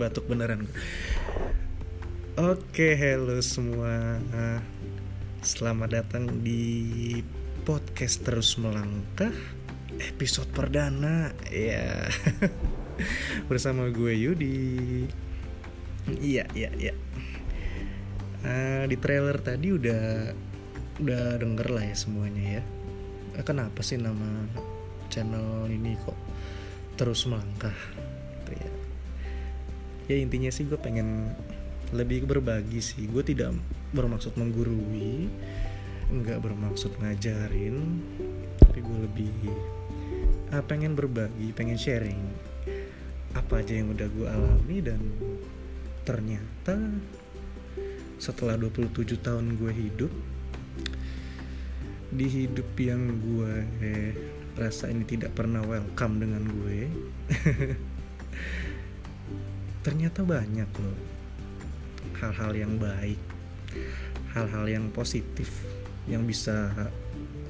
batuk beneran Oke, hello semua. Selamat datang di podcast terus melangkah episode perdana ya bersama gue Yudi. Iya, iya, iya. Uh, di trailer tadi udah udah denger lah ya semuanya ya. Uh, kenapa sih nama channel ini kok terus melangkah? Gitu ya. Ya intinya sih gue pengen lebih berbagi sih gue tidak bermaksud menggurui nggak bermaksud ngajarin tapi gue lebih ah, pengen berbagi pengen sharing apa aja yang udah gue alami dan ternyata setelah 27 tahun gue hidup di hidup yang gue eh, rasa ini tidak pernah welcome dengan gue. Ternyata banyak loh. Hal-hal yang baik hal-hal yang positif yang bisa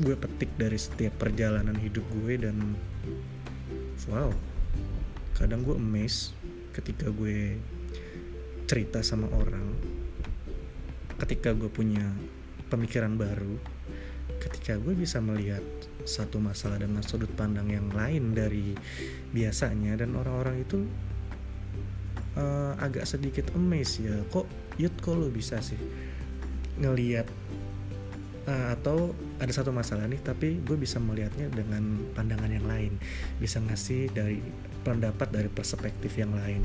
gue petik dari setiap perjalanan hidup gue dan wow kadang gue emes ketika gue cerita sama orang ketika gue punya pemikiran baru ketika gue bisa melihat satu masalah dengan sudut pandang yang lain dari biasanya dan orang-orang itu uh, agak sedikit amazed ya kok yut kok lo bisa sih ngelihat uh, atau ada satu masalah nih tapi gue bisa melihatnya dengan pandangan yang lain bisa ngasih dari pendapat dari perspektif yang lain.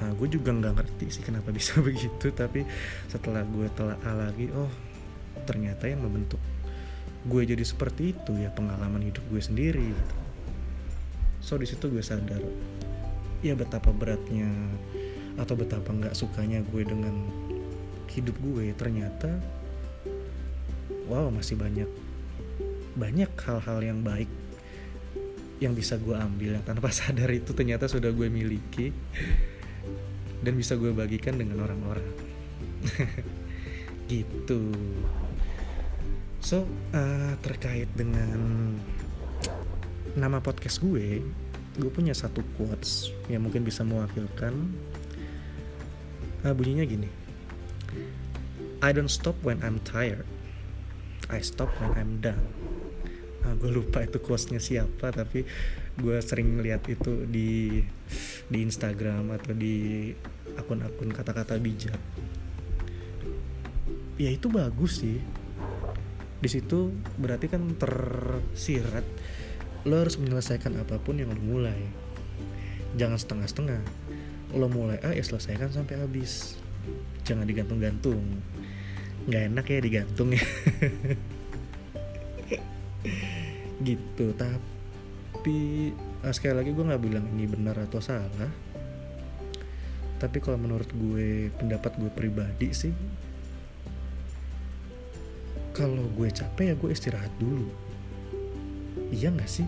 Nah, gue juga nggak ngerti sih kenapa bisa begitu tapi setelah gue telah lagi oh ternyata yang membentuk gue jadi seperti itu ya pengalaman hidup gue sendiri gitu. so di situ gue sadar ya betapa beratnya atau betapa nggak sukanya gue dengan hidup gue ternyata wow masih banyak banyak hal-hal yang baik yang bisa gue ambil yang tanpa sadar itu ternyata sudah gue miliki dan bisa gue bagikan dengan orang-orang gitu. So uh, terkait dengan nama podcast gue gue punya satu quotes yang mungkin bisa mewakilkan. Nah, bunyinya gini. I don't stop when I'm tired. I stop when I'm done. Nah, gue lupa itu quotesnya siapa tapi gue sering lihat itu di di Instagram atau di akun-akun kata-kata bijak ya itu bagus sih. Di situ berarti kan tersirat. Lo harus menyelesaikan apa pun yang lo mulai. Jangan setengah-setengah. Lo mulai A ya selesaikan sampai habis. Jangan digantung-gantung. Nggak enak ya digantung ya. Gitu. Tapi ah, sekali lagi gue nggak bilang ini benar atau salah. Tapi kalau menurut gue pendapat gue pribadi sih kalau gue capek ya gue istirahat dulu. Iya gak sih?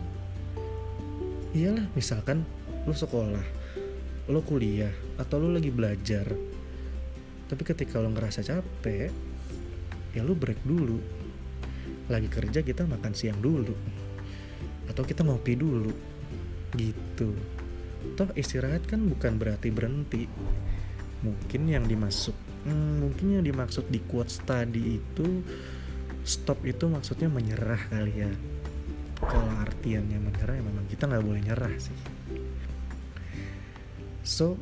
Iyalah misalkan lo sekolah lo kuliah atau lo lagi belajar tapi ketika lo ngerasa capek ya lo break dulu. Lagi kerja kita makan siang dulu atau kita ngopi dulu gitu. Toh istirahat kan bukan berarti berhenti. Mungkin yang dimasuk hmm, mungkin yang dimaksud di quotes tadi itu stop itu maksudnya menyerah kali ya. Kalau artiannya menyerah ya memang kita nggak boleh nyerah sih. So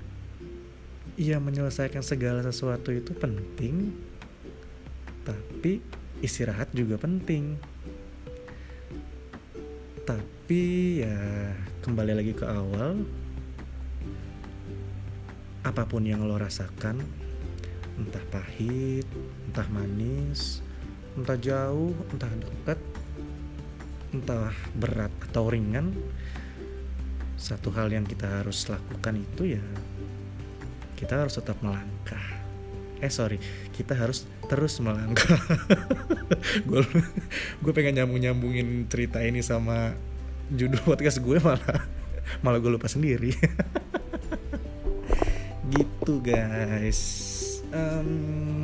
ya menyelesaikan segala sesuatu itu penting tapi istirahat juga penting. Tapi ya kembali lagi ke awal apa pun yang lo rasakan entah pahit entah manis entah jauh entah dekat entah berat atau ringan satu hal yang kita harus lakukan itu ya kita harus tetap melangkah. Eh sorry kita harus terus melangkah. Gue pengen nyambung nyambungin cerita ini sama judul podcast gue malah malah gue lupa sendiri. Gitu guys. Um,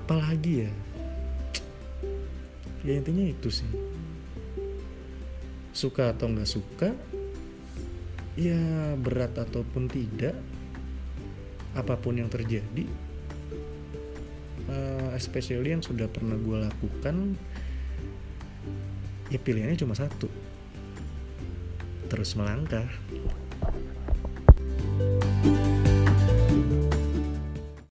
apalagi ya? Ya intinya itu sih. Suka atau nggak suka ya berat ataupun tidak apa pun yang terjadi uh, especially yang sudah pernah gue lakukan ya pilihannya cuma satu terus melangkah